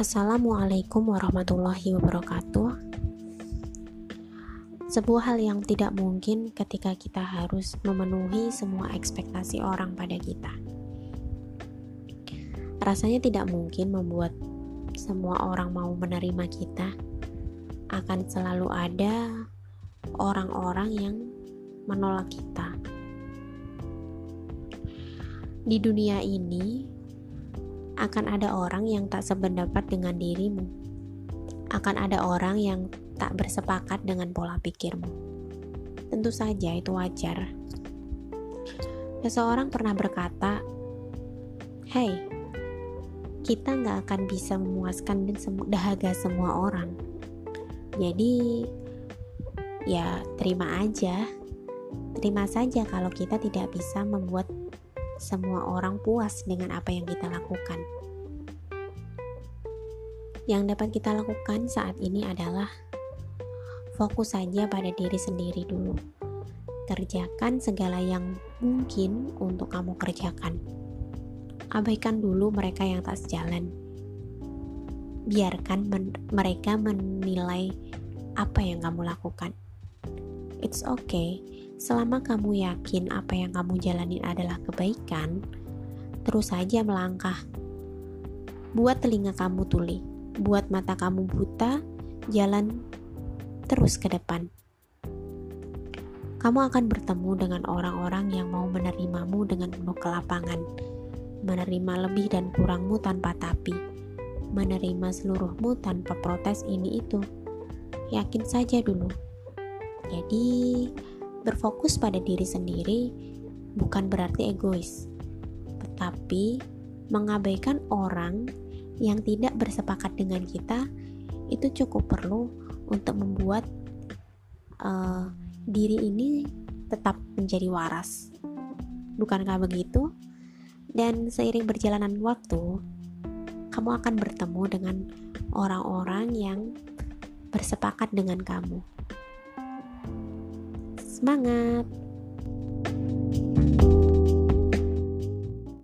Assalamualaikum warahmatullahi wabarakatuh. Sebuah hal yang tidak mungkin ketika kita harus memenuhi semua ekspektasi orang pada kita. Rasanya tidak mungkin membuat semua orang mau menerima kita. Akan selalu ada orang-orang yang menolak kita. Di dunia ini akan ada orang yang tak sependapat dengan dirimu. Akan ada orang yang tak bersepakat dengan pola pikirmu. Tentu saja itu wajar. Seseorang pernah berkata, "Hei, kita nggak akan bisa memuaskan dahaga semua orang. Jadi, ya terima aja. Terima saja kalau kita tidak bisa membuat semua orang puas dengan apa yang kita lakukan. Yang dapat kita lakukan saat ini adalah fokus saja pada diri sendiri dulu. Kerjakan segala yang mungkin untuk kamu kerjakan. Abaikan dulu mereka yang tak sejalan. Biarkan men mereka menilai apa yang kamu lakukan. It's okay Selama kamu yakin apa yang kamu jalanin adalah kebaikan, terus saja melangkah. Buat telinga kamu tuli, buat mata kamu buta, jalan terus ke depan. Kamu akan bertemu dengan orang-orang yang mau menerimamu dengan penuh kelapangan, menerima lebih dan kurangmu tanpa tapi, menerima seluruhmu tanpa protes ini itu. Yakin saja dulu. Jadi, Berfokus pada diri sendiri bukan berarti egois, tetapi mengabaikan orang yang tidak bersepakat dengan kita itu cukup perlu untuk membuat uh, diri ini tetap menjadi waras. Bukankah begitu? Dan seiring berjalanan waktu, kamu akan bertemu dengan orang-orang yang bersepakat dengan kamu. Semangat!